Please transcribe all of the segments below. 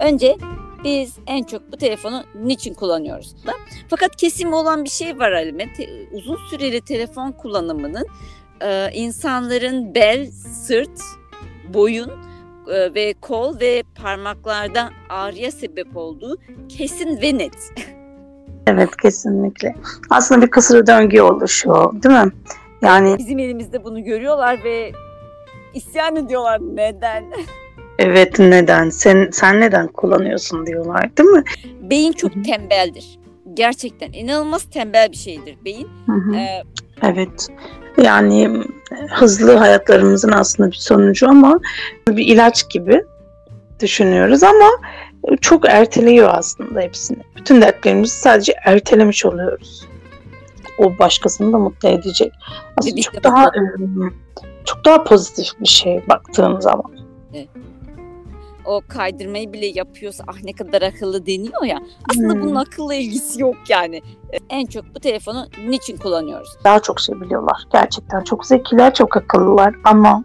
Önce biz en çok bu telefonu niçin kullanıyoruz da. Fakat kesim olan bir şey var Halime. Te- uzun süreli telefon kullanımının e, insanların bel, sırt, boyun e, ve kol ve parmaklarda ağrıya sebep olduğu kesin ve net. Evet kesinlikle. Aslında bir kısır döngü oluşuyor değil mi? Yani Bizim elimizde bunu görüyorlar ve isyan ediyorlar. Neden? Evet neden? Sen sen neden kullanıyorsun diyorlar değil mi? Beyin çok tembeldir. Gerçekten inanılmaz tembel bir şeydir beyin. Hı hı. Ee, Evet. Yani hızlı hayatlarımızın aslında bir sonucu ama bir ilaç gibi düşünüyoruz ama çok erteliyor aslında hepsini. Bütün dertlerimizi sadece ertelemiş oluyoruz. O başkasını da mutlu edecek. Aslında çok daha ım, çok daha pozitif bir şey baktığın zaman. O kaydırmayı bile yapıyorsa ah ne kadar akıllı deniyor ya. Aslında Hmm. bunun akılla ilgisi yok yani. Ee, En çok bu telefonu niçin kullanıyoruz? Daha çok şey biliyorlar. Gerçekten çok zekiler, çok akıllılar ama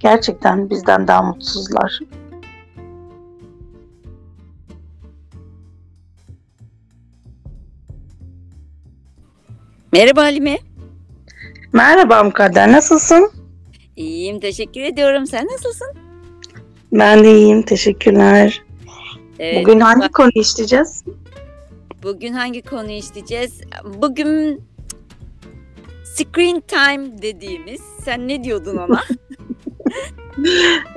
gerçekten bizden daha mutsuzlar. Merhaba Halime. Merhaba Mukadder, nasılsın? İyiyim teşekkür ediyorum. Sen nasılsın? Ben de iyiyim, teşekkürler. Ee, Bugün hangi konuyu işleyeceğiz? Bugün hangi konuyu işleyeceğiz? Bugün screen time dediğimiz, sen ne diyordun ona?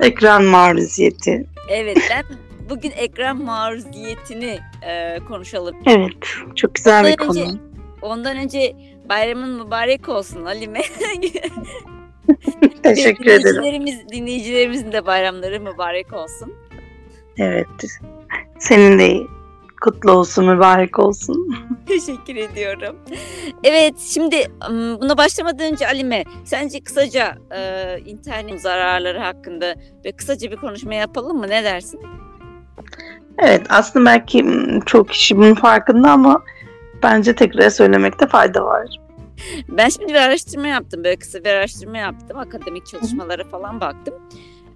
Ekran maruziyeti. evet ben bugün ekran maruziyetini e, konuşalım. Evet, çok güzel bir Ondan konu. önce- Ondan önce bayramın mübarek olsun Halime. Teşekkür ederim. dinleyicilerimiz, dinleyicilerimizin de bayramları mübarek olsun. Evet. Senin de kutlu olsun, mübarek olsun. Teşekkür ediyorum. Evet şimdi buna başlamadan önce Alime sence kısaca e, internet zararları hakkında ve kısaca bir konuşma yapalım mı? Ne dersin? Evet, aslında belki çok kişi bunun farkında ama bence tekrar söylemekte fayda var. Ben şimdi bir araştırma yaptım. Böyle kısa bir araştırma yaptım. Akademik çalışmalara falan baktım.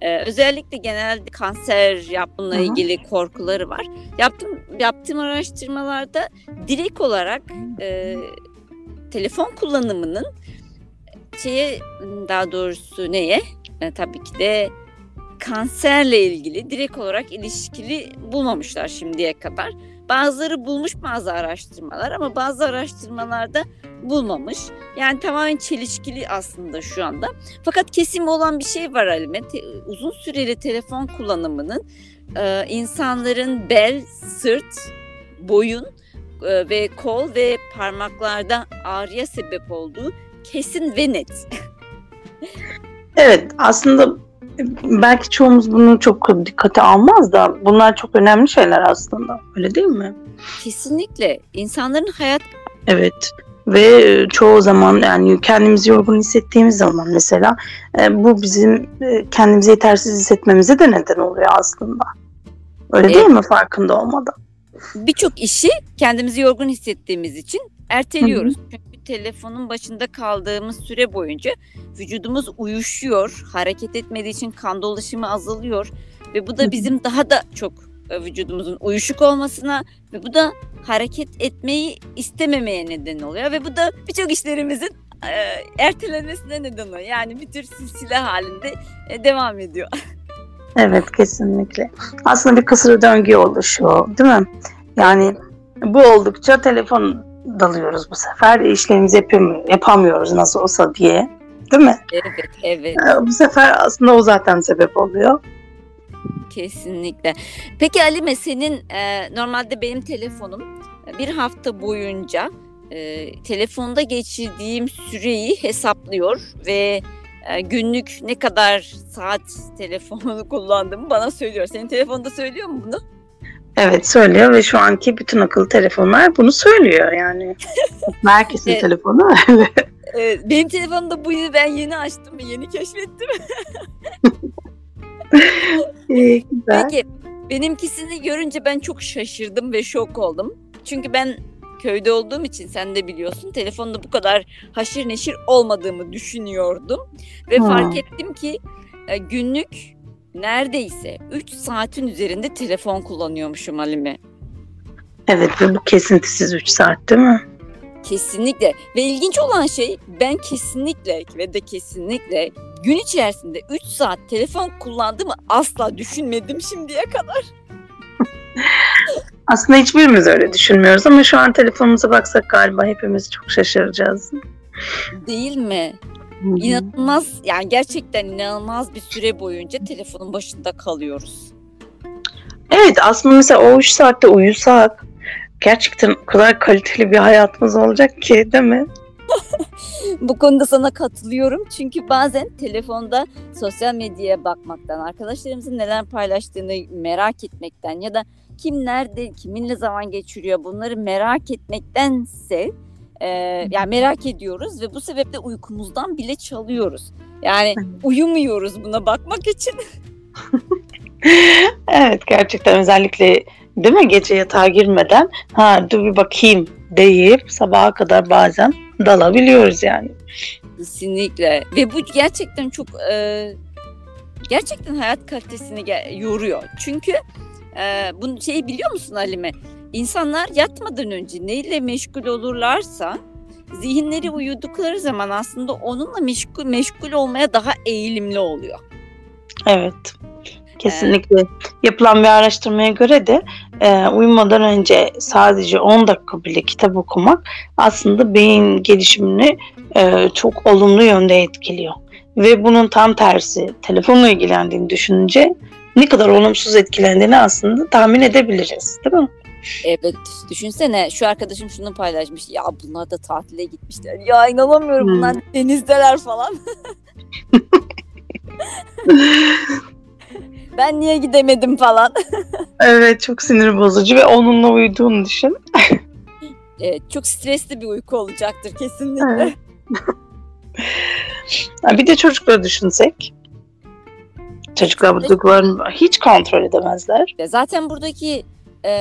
Ee, özellikle genelde kanser yapımla hı. ilgili korkuları var. Yaptım yaptığım araştırmalarda direkt olarak e, telefon kullanımının şeye daha doğrusu neye? E, tabii ki de kanserle ilgili direkt olarak ilişkili bulmamışlar şimdiye kadar. Bazıları bulmuş bazı araştırmalar ama bazı araştırmalarda bulmamış. Yani tamamen çelişkili aslında şu anda. Fakat kesim olan bir şey var Halime. Uzun süreli telefon kullanımının e, insanların bel, sırt, boyun e, ve kol ve parmaklarda ağrıya sebep olduğu kesin ve net. Evet, aslında belki çoğumuz bunu çok dikkate almaz da bunlar çok önemli şeyler aslında. Öyle değil mi? Kesinlikle insanların hayat Evet. Ve çoğu zaman yani kendimizi yorgun hissettiğimiz zaman mesela e, bu bizim e, kendimizi yetersiz hissetmemize de neden oluyor aslında. Öyle değil Evet. mi farkında olmadan? birçok işi kendimizi yorgun hissettiğimiz için erteliyoruz. Çünkü telefonun başında kaldığımız süre boyunca vücudumuz uyuşuyor. Hareket etmediği için kan dolaşımı azalıyor ve bu da bizim daha da çok e, vücudumuzun uyuşuk olmasına ve bu da hareket etmeyi istememeye neden oluyor ve bu da birçok işlerimizin e, ertelenmesine neden oluyor. Yani bir tür silsile halinde e, devam ediyor. Evet kesinlikle. Aslında bir kısır döngü oluşuyor değil mi? Yani bu oldukça telefon dalıyoruz bu sefer. İşlerimizi yapamıyor- yapamıyoruz nasıl olsa diye. Değil mi? Evet, evet. E, Bu sefer aslında o zaten sebep oluyor. Kesinlikle. Peki Alime senin e, normalde benim telefonum e, bir hafta boyunca e, telefonda geçirdiğim süreyi hesaplıyor ve e, günlük ne kadar saat telefonu kullandığımı bana söylüyor. Senin telefonda söylüyor mu bunu? Evet söylüyor ve şu anki bütün akıllı telefonlar bunu söylüyor yani. Herkesin Evet. telefonu öyle. E, benim telefonumda bu yıl ben yeni açtım ve yeni keşfettim. İyi, güzel. Peki benimkisini görünce ben çok şaşırdım ve şok oldum. Çünkü ben köyde olduğum için sen de biliyorsun telefonda bu kadar haşır neşir olmadığımı düşünüyordum. Ve Hmm. fark ettim ki e, günlük neredeyse 3 saatin üzerinde telefon kullanıyormuşum Halime. Evet ve bu kesintisiz 3 saat değil mi? Kesinlikle. Ve ilginç olan şey ben kesinlikle ve de kesinlikle gün içerisinde 3 saat telefon kullandığımı asla düşünmedim şimdiye kadar. Aslında hiçbirimiz öyle düşünmüyoruz ama şu an telefonumuza baksak galiba hepimiz çok şaşıracağız. Değil mi? İnanılmaz yani gerçekten inanılmaz bir süre boyunca telefonun başında kalıyoruz. Evet aslında mesela o 3 saatte uyusak gerçekten o kadar kaliteli bir hayatımız olacak ki değil mi? Bu konuda sana katılıyorum. Çünkü bazen telefonda sosyal medyaya bakmaktan, arkadaşlarımızın neler paylaştığını merak etmekten ya da kim nerede, kiminle zaman geçiriyor bunları merak etmektense e, yani merak ediyoruz ve bu sebeple uykumuzdan bile çalıyoruz. Yani uyumuyoruz buna bakmak için. evet gerçekten özellikle değil mi gece yatağa girmeden ha dur bir bakayım deyip sabaha kadar bazen dalabiliyoruz yani. Kesinlikle ve bu gerçekten çok e, gerçekten hayat kalitesini yoruyor. Çünkü e, bunu şeyi biliyor musun Halime? İnsanlar yatmadan önce neyle meşgul olurlarsa zihinleri uyudukları zaman aslında onunla meşgul, meşgul olmaya daha eğilimli oluyor. Evet. Kesinlikle. Ee, Yapılan bir araştırmaya göre de e, uyumadan önce sadece 10 dakika bile kitap okumak aslında beyin gelişimini e, çok olumlu yönde etkiliyor. Ve bunun tam tersi telefonla ilgilendiğini düşününce ne kadar olumsuz etkilendiğini aslında tahmin edebiliriz değil mi? Evet düşünsene şu arkadaşım şunu paylaşmış ya bunlar da tatile gitmişler ya inanamıyorum hmm. bunlar denizdeler falan. ben niye gidemedim falan. evet çok sinir bozucu ve onunla uyuduğunu düşün. evet çok stresli bir uyku olacaktır kesinlikle. Evet. bir de çocukları düşünsek. Çocuklar bu duygularını hiç kontrol edemezler. Zaten buradaki e,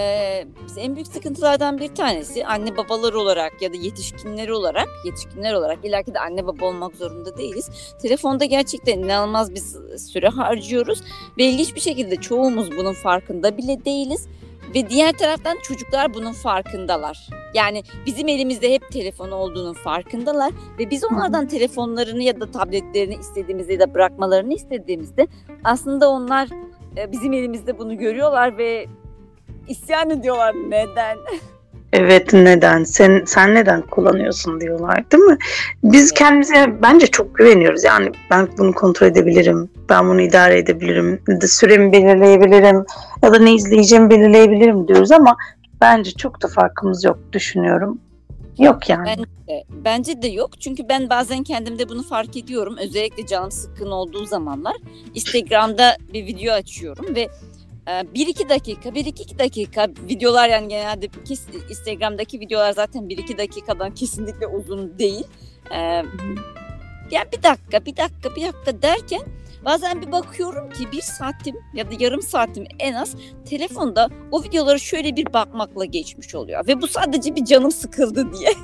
en büyük sıkıntılardan bir tanesi anne babalar olarak ya da yetişkinler olarak yetişkinler olarak illaki de anne baba olmak zorunda değiliz. Telefonda gerçekten inanılmaz bir süre harcıyoruz ve ilginç bir şekilde çoğumuz bunun farkında bile değiliz. Ve diğer taraftan çocuklar bunun farkındalar. Yani bizim elimizde hep telefon olduğunun farkındalar ve biz onlardan telefonlarını ya da tabletlerini istediğimizde ya da bırakmalarını istediğimizde aslında onlar bizim elimizde bunu görüyorlar ve isyan ediyorlar. Neden? Evet neden? Sen sen neden kullanıyorsun diyorlar değil mi? Biz kendimize bence çok güveniyoruz. Yani ben bunu kontrol edebilirim. Ben bunu idare edebilirim. Ya da süremi belirleyebilirim. Ya da ne izleyeceğimi belirleyebilirim diyoruz ama bence çok da farkımız yok düşünüyorum. Yok yani. Bence, bence de yok. Çünkü ben bazen kendimde bunu fark ediyorum. Özellikle canım sıkkın olduğu zamanlar. Instagram'da bir video açıyorum ve bir iki dakika, bir iki dakika videolar yani genelde Instagram'daki videolar zaten bir iki dakikadan kesinlikle uzun değil. Ee, yani bir dakika, bir dakika, bir dakika derken bazen bir bakıyorum ki bir saatim ya da yarım saatim en az telefonda o videoları şöyle bir bakmakla geçmiş oluyor. Ve bu sadece bir canım sıkıldı diye.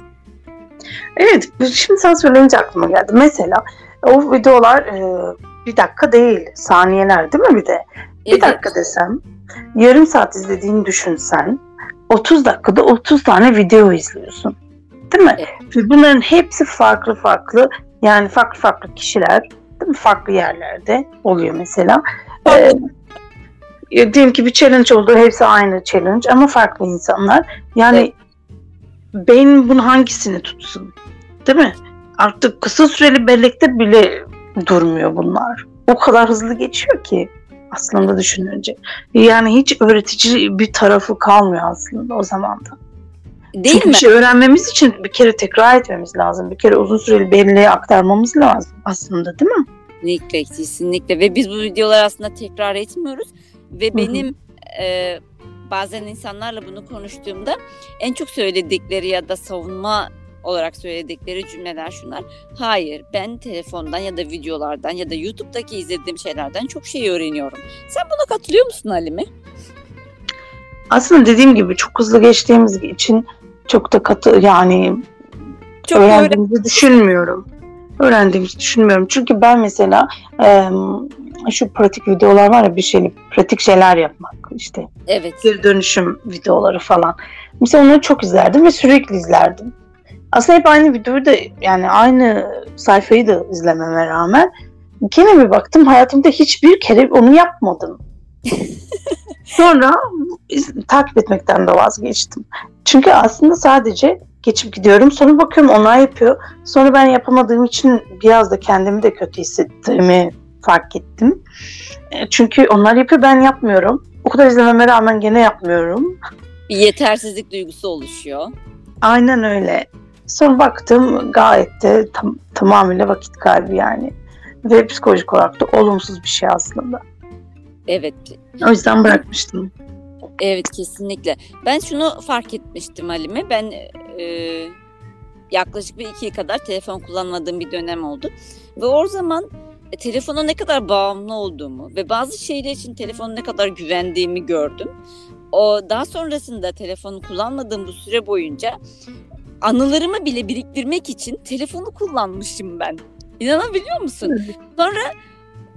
Evet, şimdi sen söyleyince aklıma geldi. Mesela o videolar e, bir dakika değil, saniyeler değil mi bir de? Bir dakika desem, yarım saat izlediğini düşünsen, 30 dakikada 30 tane video izliyorsun. Değil mi? Evet. Ve bunların hepsi farklı farklı, yani farklı farklı kişiler, değil mi? Farklı yerlerde oluyor mesela. Ee, diyelim ki bir challenge oldu, hepsi aynı challenge ama farklı insanlar. Yani evet. beyin bunu hangisini tutsun? Değil mi? Artık kısa süreli bellekte bile durmuyor bunlar. O kadar hızlı geçiyor ki aslında düşününce. Yani hiç öğretici bir tarafı kalmıyor aslında o zaman da. Değil Çünkü mi? bir şey öğrenmemiz için bir kere tekrar etmemiz lazım. Bir kere uzun süreli belleğe aktarmamız lazım aslında değil mi? Kesinlikle, kesinlikle. Ve biz bu videoları aslında tekrar etmiyoruz. Ve benim e, bazen insanlarla bunu konuştuğumda en çok söyledikleri ya da savunma olarak söyledikleri cümleler şunlar. Hayır ben telefondan ya da videolardan ya da YouTube'daki izlediğim şeylerden çok şey öğreniyorum. Sen buna katılıyor musun Halime? Aslında dediğim gibi çok hızlı geçtiğimiz için çok da katı yani çok öğrendiğimizi öğren- düşünmüyorum. Öğrendiğimizi düşünmüyorum. Çünkü ben mesela e, şu pratik videolar var ya bir şey pratik şeyler yapmak işte Evet. geri dönüşüm videoları falan. Mesela onları çok izlerdim ve sürekli izlerdim. Aslında hep aynı videoyu da yani aynı sayfayı da izlememe rağmen gene bir baktım hayatımda hiçbir kere onu yapmadım. Sonra takip etmekten de vazgeçtim. Çünkü aslında sadece geçip gidiyorum. Sonra bakıyorum onlar yapıyor. Sonra ben yapamadığım için biraz da kendimi de kötü hissettiğimi fark ettim. E, Çünkü onlar yapıyor ben yapmıyorum. O kadar izlememe rağmen gene yapmıyorum. Bir yetersizlik duygusu oluşuyor. Aynen öyle. Sonra baktım gayet de tam, tamamıyla vakit kaybı yani. Ve psikolojik olarak da olumsuz bir şey aslında. Evet. O yüzden bırakmıştım. Evet kesinlikle. Ben şunu fark etmiştim Halime. Ben e, yaklaşık bir iki kadar telefon kullanmadığım bir dönem oldu. Ve o zaman e, telefona ne kadar bağımlı olduğumu ve bazı şeyler için telefona ne kadar güvendiğimi gördüm. O daha sonrasında telefonu kullanmadığım bu süre boyunca anılarımı bile biriktirmek için telefonu kullanmışım ben. İnanabiliyor musun? Sonra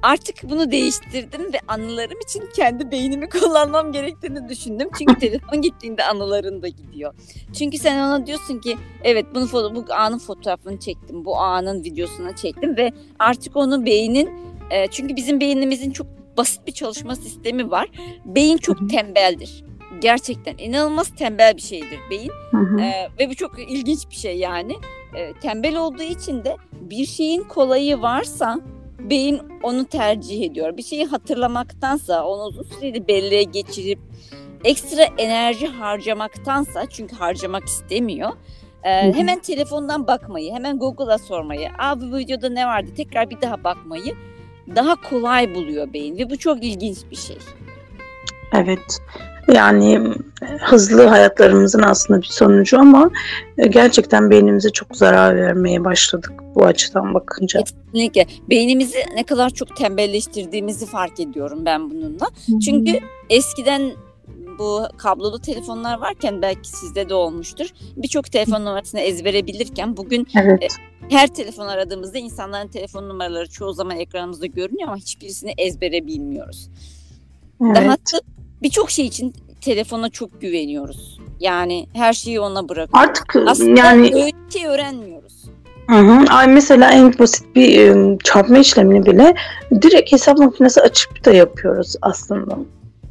artık bunu değiştirdim ve anılarım için kendi beynimi kullanmam gerektiğini düşündüm. Çünkü telefon gittiğinde anıların da gidiyor. Çünkü sen ona diyorsun ki evet bunu foto, bu anın fotoğrafını çektim, bu anın videosunu çektim ve artık onun beynin e, çünkü bizim beynimizin çok basit bir çalışma sistemi var. Beyin çok tembeldir. Gerçekten inanılmaz tembel bir şeydir beyin. Hı hı. Ee, ve bu çok ilginç bir şey yani. Ee, tembel olduğu için de bir şeyin kolayı varsa beyin onu tercih ediyor. Bir şeyi hatırlamaktansa onu uzun süreli belleğe geçirip ekstra enerji harcamaktansa çünkü harcamak istemiyor. e, hı. hemen telefondan bakmayı, hemen Google'a sormayı, aa bu videoda ne vardı tekrar bir daha bakmayı daha kolay buluyor beyin ve bu çok ilginç bir şey. Evet. Yani hızlı hayatlarımızın aslında bir sonucu ama e, gerçekten beynimize çok zarar vermeye başladık bu açıdan bakınca. Kesinlikle. Beynimizi ne kadar çok tembelleştirdiğimizi fark ediyorum ben bununla. Çünkü eskiden bu kablolu telefonlar varken belki sizde de olmuştur. Birçok telefon numarasını ezbere bilirken bugün evet. her telefon aradığımızda insanların telefon numaraları çoğu zaman ekranımızda görünüyor ama hiçbirisini ezbere bilmiyoruz. Evet. Dahası birçok şey için telefona çok güveniyoruz. Yani her şeyi ona bırakıyoruz. Artık Aslında yani öyle şey öğrenmiyoruz. Hı hı. Ay mesela en basit bir çarpma işlemini bile direkt hesap makinesi açıp da yapıyoruz aslında.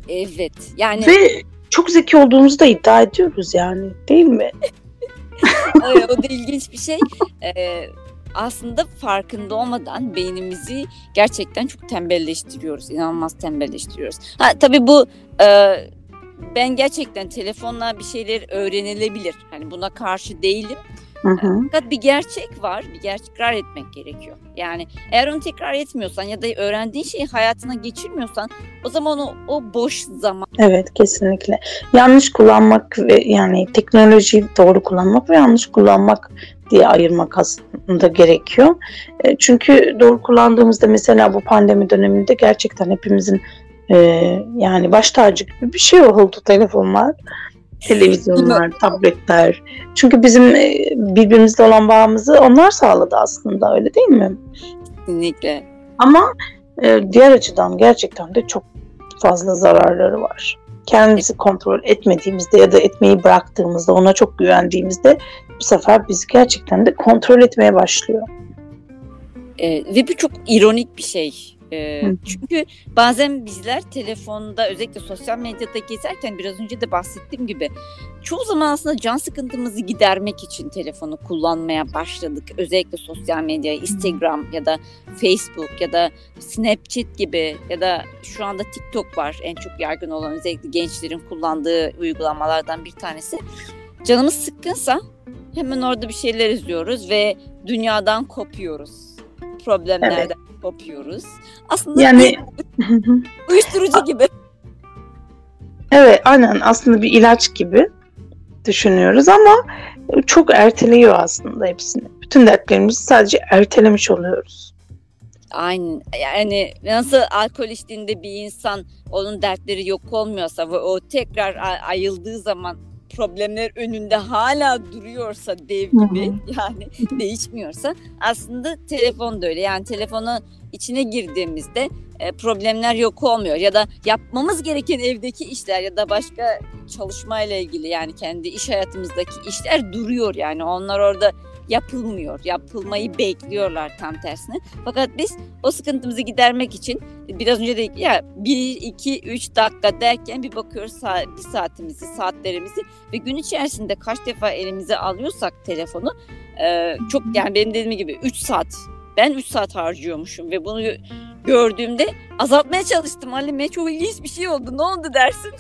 Evet. Yani Ve çok zeki olduğumuzu da iddia ediyoruz yani değil mi? O da ilginç bir şey. Ee, aslında farkında olmadan beynimizi gerçekten çok tembelleştiriyoruz. İnanılmaz tembelleştiriyoruz. Ha tabii bu e, ben gerçekten telefonla bir şeyler öğrenilebilir. Hani buna karşı değilim. Hı hı. Fakat bir gerçek var. Bir gerçek tekrar etmek gerekiyor. Yani eğer onu tekrar etmiyorsan ya da öğrendiğin şeyi hayatına geçirmiyorsan o zaman o, o boş zaman Evet kesinlikle. Yanlış kullanmak ve yani teknolojiyi doğru kullanmak ve yanlış kullanmak diye ayırmak aslında gerekiyor. E, Çünkü doğru kullandığımızda mesela bu pandemi döneminde gerçekten hepimizin e, yani baş tacı gibi bir şey oldu telefonlar, televizyonlar, tabletler. Çünkü bizim e, birbirimizle olan bağımızı onlar sağladı aslında öyle değil mi? kesinlikle Ama e, diğer açıdan gerçekten de çok fazla zararları var. Kendimizi kontrol etmediğimizde ya da etmeyi bıraktığımızda, ona çok güvendiğimizde bu sefer bizi gerçekten de kontrol etmeye başlıyor. Ee, ve bu çok ironik bir şey. Hı. çünkü bazen bizler telefonda özellikle sosyal medyada gezerken biraz önce de bahsettiğim gibi çoğu zaman aslında can sıkıntımızı gidermek için telefonu kullanmaya başladık. Özellikle sosyal medya, Instagram ya da Facebook ya da Snapchat gibi ya da şu anda TikTok var en çok yaygın olan özellikle gençlerin kullandığı uygulamalardan bir tanesi. Canımız sıkkınsa hemen orada bir şeyler izliyoruz ve dünyadan kopuyoruz. Problemlerden kopuyoruz. Aslında Yani uyuşturucu gibi. evet aynen aslında bir ilaç gibi düşünüyoruz ama çok erteliyor aslında hepsini. Bütün dertlerimizi sadece ertelemiş oluyoruz. Aynen. Yani nasıl alkol içtiğinde bir insan onun dertleri yok olmuyorsa ve o tekrar ayıldığı zaman problemler önünde hala duruyorsa dev gibi yani değişmiyorsa aslında telefon da öyle. Yani telefonun içine girdiğimizde e, problemler yok olmuyor. Ya da yapmamız gereken evdeki işler ya da başka çalışmayla ilgili yani kendi iş hayatımızdaki işler duruyor yani. Onlar orada yapılmıyor. Yapılmayı bekliyorlar tam tersine. Fakat biz o sıkıntımızı gidermek için biraz önce dedik ya 1, 2, 3 dakika derken bir bakıyoruz saat, bir saatimizi, saatlerimizi ve gün içerisinde kaç defa elimize alıyorsak telefonu e, çok yani benim dediğim gibi 3 saat ben 3 saat harcıyormuşum ve bunu gö- gördüğümde azaltmaya çalıştım Halime. Çok ilginç bir şey oldu. Ne oldu dersin?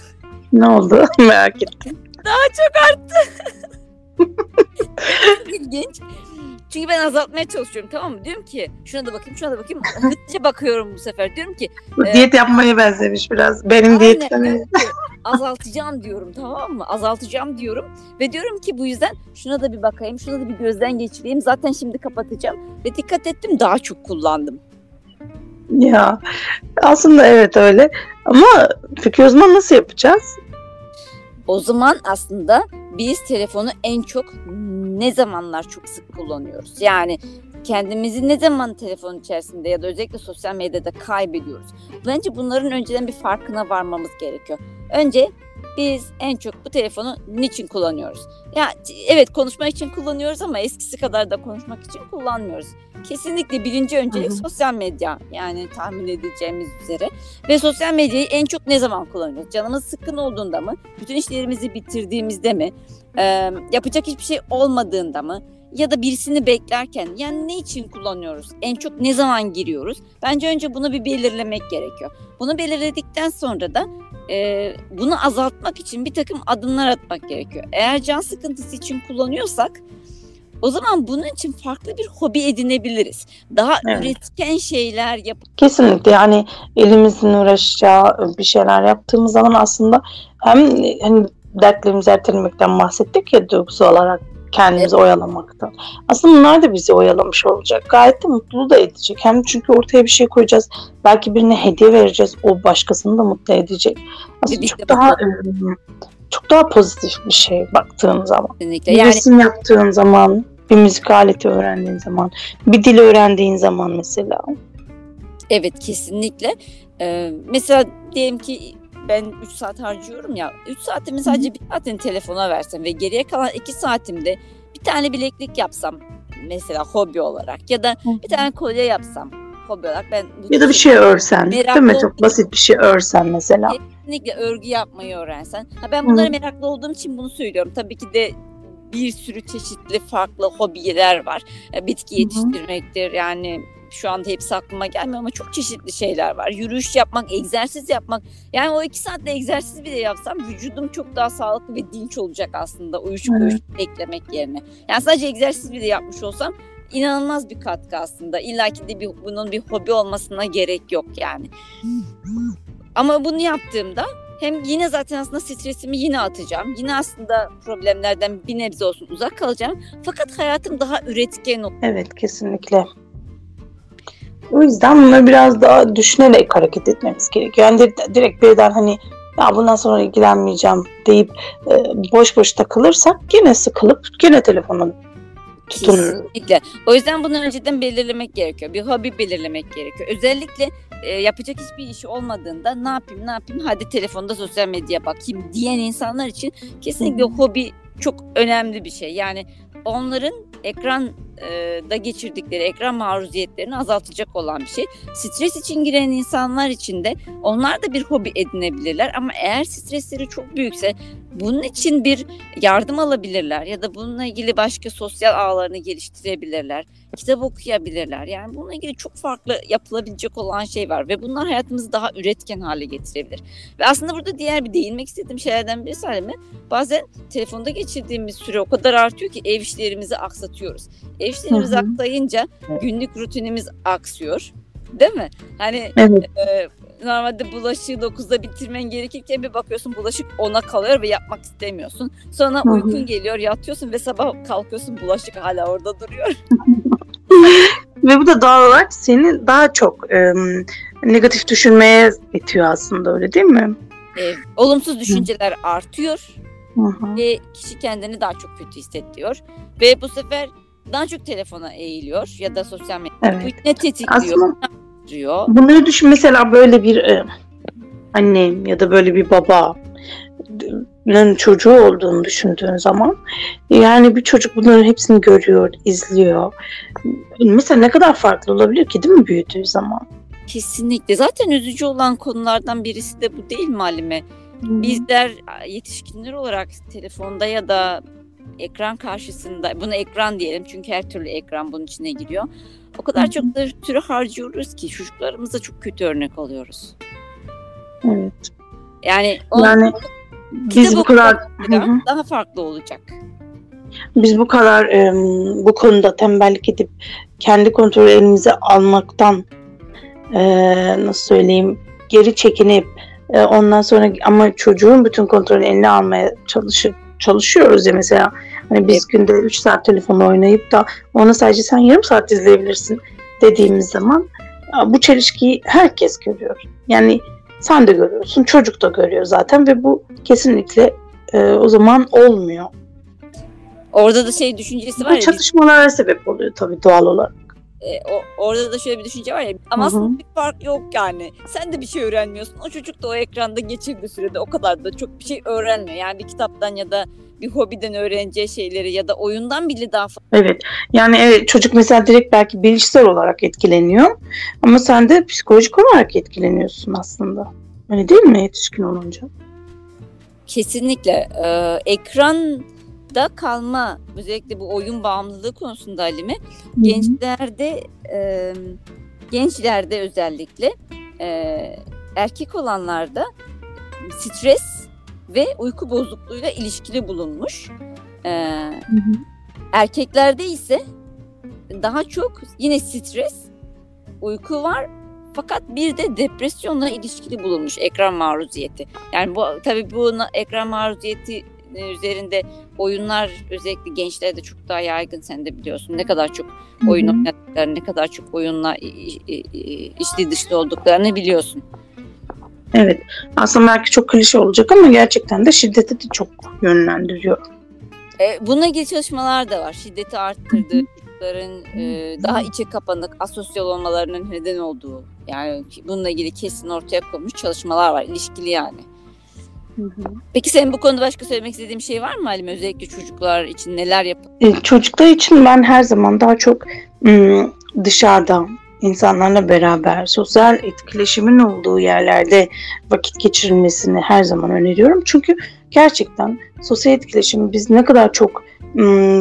Ne oldu? Merak ettim. Daha çok arttı. İlginç. Çünkü ben azaltmaya çalışıyorum tamam mı? Diyorum ki şuna da bakayım şuna da bakayım. Hızlıca bakıyorum bu sefer. Diyorum ki Bu Ee, diyet yapmaya benzemiş biraz. Benim ki, azaltacağım diyorum tamam mı? Azaltacağım diyorum. Ve diyorum ki bu yüzden şuna da bir bakayım, şuna da bir gözden geçireyim. Zaten şimdi kapatacağım. Ve dikkat ettim daha çok kullandım. Ya aslında evet öyle. Ama peki o zaman nasıl yapacağız? O zaman aslında biz telefonu en çok ne zamanlar çok sık kullanıyoruz? Yani kendimizi ne zaman telefon içerisinde ya da özellikle sosyal medyada kaybediyoruz? Bence bunların önceden bir farkına varmamız gerekiyor. Önce biz en çok bu telefonu niçin kullanıyoruz? Ya evet konuşmak için kullanıyoruz ama eskisi kadar da konuşmak için kullanmıyoruz. Kesinlikle birinci öncelik Hı hı. sosyal medya yani tahmin edeceğimiz üzere. Ve sosyal medyayı en çok ne zaman kullanıyoruz? Canımız sıkkın olduğunda mı? Bütün işlerimizi bitirdiğimizde mi? Ee, yapacak hiçbir şey olmadığında mı? Ya da birisini beklerken yani ne için kullanıyoruz? En çok ne zaman giriyoruz? Bence önce bunu bir belirlemek gerekiyor. Bunu belirledikten sonra da e, bunu azaltmak için bir takım adımlar atmak gerekiyor. Eğer can sıkıntısı için kullanıyorsak o zaman bunun için farklı bir hobi edinebiliriz. Daha Evet. üretken şeyler yapıp Kesinlikle yani elimizin uğraşacağı bir şeyler yaptığımız zaman aslında hem hani dertlerimizi ertelemekten bahsettik ya duygusal olarak kendimizi oyalamaktan. Aslında bunlar da bizi oyalamış olacak. Gayet de mutlu da edecek. Hem çünkü ortaya bir şey koyacağız. Belki birine hediye vereceğiz. O başkasını da mutlu edecek. Aslında Birlikte çok daha ım, çok daha pozitif bir şey baktığın zaman. kesinlikle. Bir Yani resim yaptığın zaman, bir müzik aleti öğrendiğin zaman, bir dil öğrendiğin zaman mesela. Evet kesinlikle. Ee, mesela diyelim ki ben 3 saat harcıyorum ya. 3 saatimi sadece bir saatini telefona versem ve geriye kalan 2 saatimde bir tane bileklik yapsam mesela hobi olarak ya da bir tane kolye yapsam hobi olarak ben Ya da bir şey örsen. Meraklı Değil mi? Çok basit bir şey örsen mesela. kesinlikle örgü yapmayı öğrensen. Ha ben bunlara meraklı olduğum için bunu söylüyorum. Tabii ki de bir sürü çeşitli farklı hobiler var. E, Bitki Hı hı. yetiştirmektir yani şu anda hepsi aklıma gelmiyor ama çok çeşitli şeyler var. Yürüyüş yapmak, egzersiz yapmak. Yani o iki saatte egzersiz bile yapsam vücudum çok daha sağlıklı ve dinç olacak aslında uyuşuk Evet. uyuşuk beklemek yerine. Yani sadece egzersiz bile yapmış olsam inanılmaz bir katkı aslında. İlla ki de bir, bunun bir hobi olmasına gerek yok yani. Ama bunu yaptığımda hem yine zaten aslında stresimi yine atacağım. Yine aslında problemlerden bir nebze olsun uzak kalacağım. Fakat hayatım daha üretken olacak. Evet kesinlikle. O yüzden bunları biraz daha düşünerek hareket etmemiz gerekiyor. Yani di- direkt birden hani ya bundan sonra ilgilenmeyeceğim deyip e, boş boş takılırsak gene sıkılıp gene telefona tutunuruz. Kesinlikle. O yüzden bunu önceden belirlemek gerekiyor. Bir hobi belirlemek gerekiyor. Özellikle e, yapacak hiçbir işi olmadığında ne yapayım ne yapayım hadi telefonda sosyal medya bakayım diyen insanlar için kesinlikle hobi çok önemli bir şey. Yani onların ekran da geçirdikleri ekran maruziyetlerini azaltacak olan bir şey. Stres için giren insanlar için de onlar da bir hobi edinebilirler ama eğer stresleri çok büyükse bunun için bir yardım alabilirler ya da bununla ilgili başka sosyal ağlarını geliştirebilirler. Kitap okuyabilirler. Yani bununla ilgili çok farklı yapılabilecek olan şey var ve bunlar hayatımızı daha üretken hale getirebilir. Ve aslında burada diğer bir değinmek istediğim şeylerden birisi Halime, bazen telefonda geçirdiğimiz süre o kadar artıyor ki ev işlerimizi aksatıyoruz. Ev işlerimizi Hı hı. aksayınca günlük rutinimiz aksıyor. Değil mi? Hani Evet. e, normalde bulaşığı 9'da bitirmen gerekirken bir bakıyorsun bulaşık 10'a kalıyor ve yapmak istemiyorsun. Sonra Hı hı. uykun geliyor, yatıyorsun ve sabah kalkıyorsun bulaşık hala orada duruyor. Ve bu da doğal olarak seni daha çok e, negatif düşünmeye itiyor aslında öyle değil mi? E, olumsuz düşünceler artıyor Hı hı. ve kişi kendini daha çok kötü hissediyor ve bu sefer daha çok telefona eğiliyor ya da sosyal medya. Evet. Bu ne tetikliyor, Aslında-? Bunları düşün mesela böyle bir e, anne ya da böyle bir babanın çocuğu olduğunu düşündüğün zaman yani bir çocuk bunların hepsini görüyor, izliyor. Mesela ne kadar farklı olabilir ki değil mi büyüdüğü zaman? Kesinlikle. Zaten üzücü olan konulardan birisi de bu değil mi Halime? Bizler yetişkinler olarak telefonda ya da ekran karşısında, bunu ekran diyelim çünkü her türlü ekran bunun içine giriyor. O kadar çok da süre harcıyoruz ki çocuklarımıza çok kötü örnek oluyoruz. Evet. Yani, o Yani biz bu kadar daha, farklı olacak. biz bu kadar bu konuda tembellik edip kendi kontrolü elimize almaktan e, nasıl söyleyeyim geri çekinip e, ondan sonra ama çocuğun bütün kontrolü eline almaya çalışıp çalışıyoruz ya mesela hani biz günde 3 saat telefonla oynayıp da ona sadece sen yarım saat izleyebilirsin dediğimiz zaman bu çelişkiyi herkes görüyor. Yani sen de görüyorsun, çocuk da görüyor zaten ve bu kesinlikle e, o zaman olmuyor. Orada da şey düşüncesi var Bu ya, çatışmalara sebep oluyor tabii doğal olarak. E, o, orada da şöyle bir düşünce var ya ama Hı hı. aslında bir fark yok yani. Sen de bir şey öğrenmiyorsun. O çocuk da o ekranda geçirdiği sürede o kadar da çok bir şey öğrenmiyor. Yani bir kitaptan ya da bir hobiden öğreneceği şeyleri ya da oyundan bile daha fazla. Evet. Yani evet çocuk mesela direkt belki bilişsel olarak etkileniyor ama sen de psikolojik olarak etkileniyorsun aslında. Öyle değil mi yetişkin olunca? Kesinlikle e, ekranda kalma özellikle bu oyun bağımlılığı konusunda Halime gençlerde e, gençlerde özellikle e, erkek olanlarda stres ve uyku bozukluğuyla ilişkili bulunmuş. E, erkeklerde ise daha çok yine stres, uyku var fakat bir de depresyonla ilişkili bulunmuş ekran maruziyeti. Yani bu tabii bu ekran maruziyeti üzerinde oyunlar özellikle gençlerde çok daha yaygın sen de biliyorsun. Ne kadar çok oyun oynadıklarını, ne kadar çok oyunla içli dışlı olduklarını biliyorsun. Evet. Aslında belki çok klişe olacak ama gerçekten de şiddete de çok yönlendiriyor. E, bununla ilgili çalışmalar da var. Şiddeti arttırdığı, çocukların e, daha içe kapanık, asosyal olmalarının neden olduğu. Yani bununla ilgili kesin ortaya konmuş çalışmalar var. ilişkili yani. Peki senin bu konuda başka söylemek istediğin bir şey var mı Halim? Özellikle çocuklar için neler yap? E, Çocuklar için ben her zaman daha çok ım, dışarıda insanlarla beraber sosyal etkileşimin olduğu yerlerde vakit geçirilmesini her zaman öneriyorum. Çünkü gerçekten sosyal etkileşimi biz ne kadar çok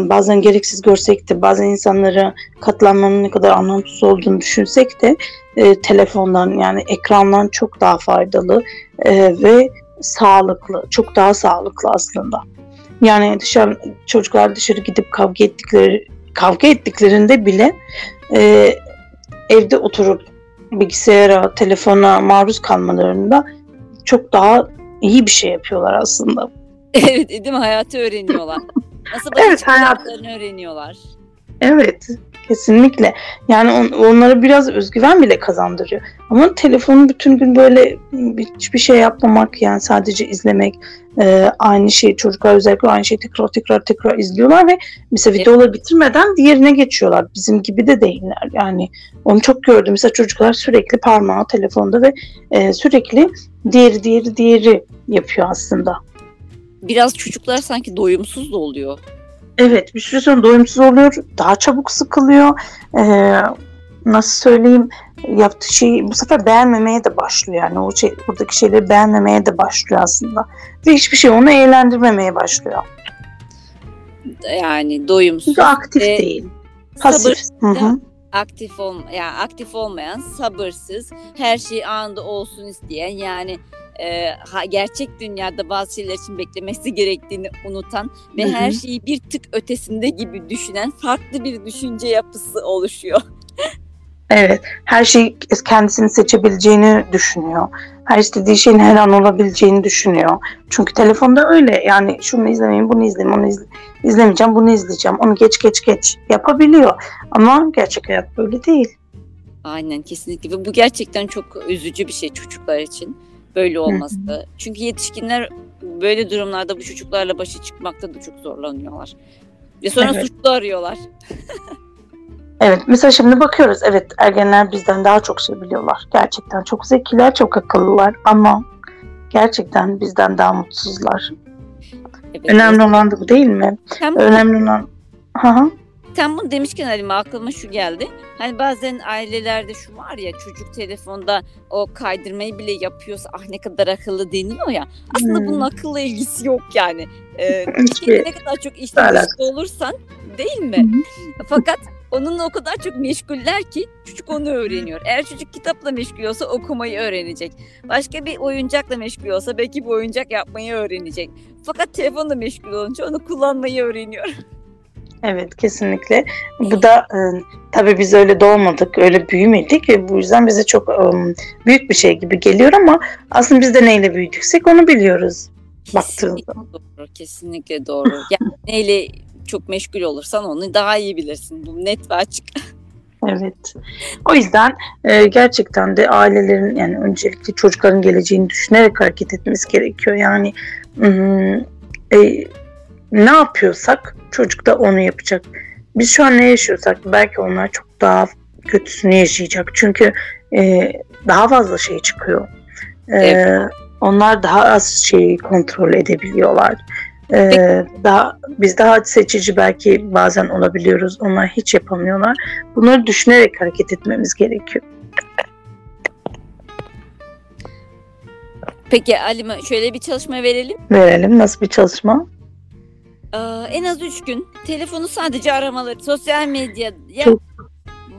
bazen gereksiz görsek de bazen insanlara katlanmanın ne kadar anlamsız olduğunu düşünsek de e, telefondan yani ekrandan çok daha faydalı e, ve sağlıklı, çok daha sağlıklı aslında. Yani dışarı çocuklar dışarı gidip kavga ettikleri kavga ettiklerinde bile e, evde oturup bilgisayara, telefona maruz kalmalarında çok daha iyi bir şey yapıyorlar aslında. evet değil mi? Hayatı öğreniyorlar. Nasıl başa Evet, hayat- öğreniyorlar. Evet, kesinlikle. Yani on- onlara biraz özgüven bile kazandırıyor. Ama telefonu bütün gün böyle hiçbir şey yapmamak yani sadece izlemek e, aynı şeyi çocuklar özellikle aynı şeyi tekrar tekrar tekrar izliyorlar ve mesela videoları bitirmeden diğerine geçiyorlar. Bizim gibi de değiller. Yani onu çok gördüm. Mesela çocuklar sürekli parmağı telefonda ve e, sürekli diğeri diğeri diğeri yapıyor aslında. Biraz çocuklar sanki doyumsuz da oluyor. Evet bir süre sonra doyumsuz oluyor. Daha çabuk sıkılıyor. Ee, nasıl söyleyeyim yaptığı şeyi bu sefer beğenmemeye de başlıyor. Yani o şey, buradaki şeyleri beğenmemeye de başlıyor aslında. Ve hiçbir şey onu eğlendirmemeye başlıyor. Yani doyumsuz. Aktif ve değil. Pasif. Hı hı. aktif ol yani aktif olmayan, sabırsız, her şey anında olsun isteyen yani e, ha- gerçek dünyada bazı şeyler için beklemesi gerektiğini unutan ve Hı hı. her şeyi bir tık ötesinde gibi düşünen farklı bir düşünce yapısı oluşuyor. Evet. Her şeyi kendisini seçebileceğini düşünüyor. Her istediği şeyin her an olabileceğini düşünüyor. Çünkü telefonda öyle. Yani şunu izlemeyeyim, bunu izleyeyim, onu izle izlemeyeceğim, bunu izleyeceğim. Onu geç geç geç yapabiliyor. Ama gerçek hayat böyle değil. Aynen kesinlikle ve bu gerçekten çok üzücü bir şey çocuklar için böyle olması. Çünkü yetişkinler böyle durumlarda bu çocuklarla başa çıkmakta da çok zorlanıyorlar. Ve sonra Evet. suçlu arıyorlar. Evet mesela şimdi bakıyoruz evet ergenler bizden daha çok şey biliyorlar. Gerçekten çok zekiler, çok akıllılar ama gerçekten bizden daha mutsuzlar. Evet. Önemli olan da bu değil mi? Bu- Önemli olan... Hı hı. Sen bunu demişken Halime aklıma şu geldi. Hani bazen ailelerde şu var ya çocuk telefonda o kaydırmayı bile yapıyorsa ah ne kadar akıllı deniyor ya. Aslında Hmm. bunun akılla ilgisi yok yani. Ee, ne kadar çok işte olursan değil mi? Fakat onunla o kadar çok meşguller ki çocuk onu öğreniyor. Eğer çocuk kitapla meşgul olsa okumayı öğrenecek. Başka bir oyuncakla meşgul olsa belki bir oyuncak yapmayı öğrenecek. Fakat telefonla meşgul olunca onu kullanmayı öğreniyor. Evet kesinlikle. Bu da e, tabii biz öyle doğmadık, öyle büyümedik ve bu yüzden bize çok e, büyük bir şey gibi geliyor ama aslında biz de neyle büyüdüksek onu biliyoruz. Kesinlikle doğru. Kesinlikle doğru. Yani neyle çok meşgul olursan onu daha iyi bilirsin. Bu net ve açık. Evet. O yüzden e, gerçekten de ailelerin yani öncelikle çocukların geleceğini düşünerek hareket etmesi gerekiyor. Yani e, ne yapıyorsak çocuk da onu yapacak. Biz şu an ne yaşıyorsak belki onlar çok daha kötüsünü yaşayacak. Çünkü e, daha fazla şey çıkıyor. E, Evet. Onlar daha az şeyi kontrol edebiliyorlar. E, daha biz daha seçici belki bazen olabiliyoruz. Onlar hiç yapamıyorlar. Bunları düşünerek hareket etmemiz gerekiyor. Peki Halime şöyle bir çalışma verelim. Verelim. Nasıl bir çalışma? Ee, en az üç gün telefonu sadece aramaları, sosyal medyaya Çok-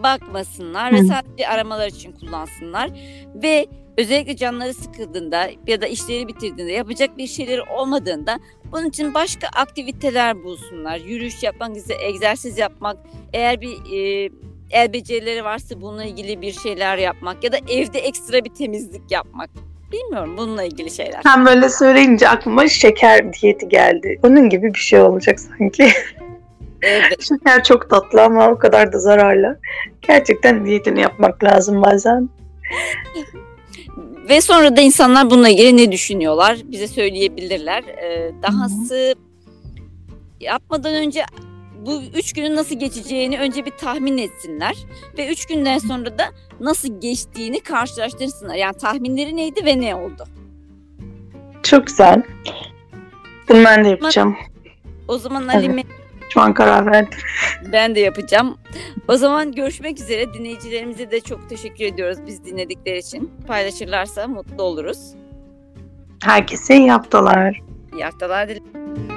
bakmasınlar ve sadece aramalar için kullansınlar. Ve özellikle canları sıkıldığında ya da işleri bitirdiğinde yapacak bir şeyleri olmadığında bunun için başka aktiviteler bulsunlar. Yürüyüş yapmak, egzersiz yapmak, eğer bir e, el becerileri varsa bununla ilgili bir şeyler yapmak ya da evde ekstra bir temizlik yapmak. Bilmiyorum bununla ilgili şeyler. Sen böyle söyleyince aklıma şeker diyeti geldi. Onun gibi bir şey olacak sanki. Evet. şeker çok tatlı ama o kadar da zararlı. Gerçekten diyetini yapmak lazım bazen. Ve sonra da insanlar bununla ilgili ne düşünüyorlar bize söyleyebilirler. Ee, dahası yapmadan önce bu üç günün nasıl geçeceğini önce bir tahmin etsinler. Ve üç günden sonra da nasıl geçtiğini karşılaştırsınlar. Yani tahminleri neydi ve ne oldu? Çok güzel. Bunu ben de yapacağım. O zaman Evet. Halime Şu an karar verdim. ben de yapacağım. O zaman görüşmek üzere. Dinleyicilerimize de çok teşekkür ediyoruz biz dinledikleri için. Paylaşırlarsa mutlu oluruz. Herkese iyi haftalar. İyi haftalar dilerim.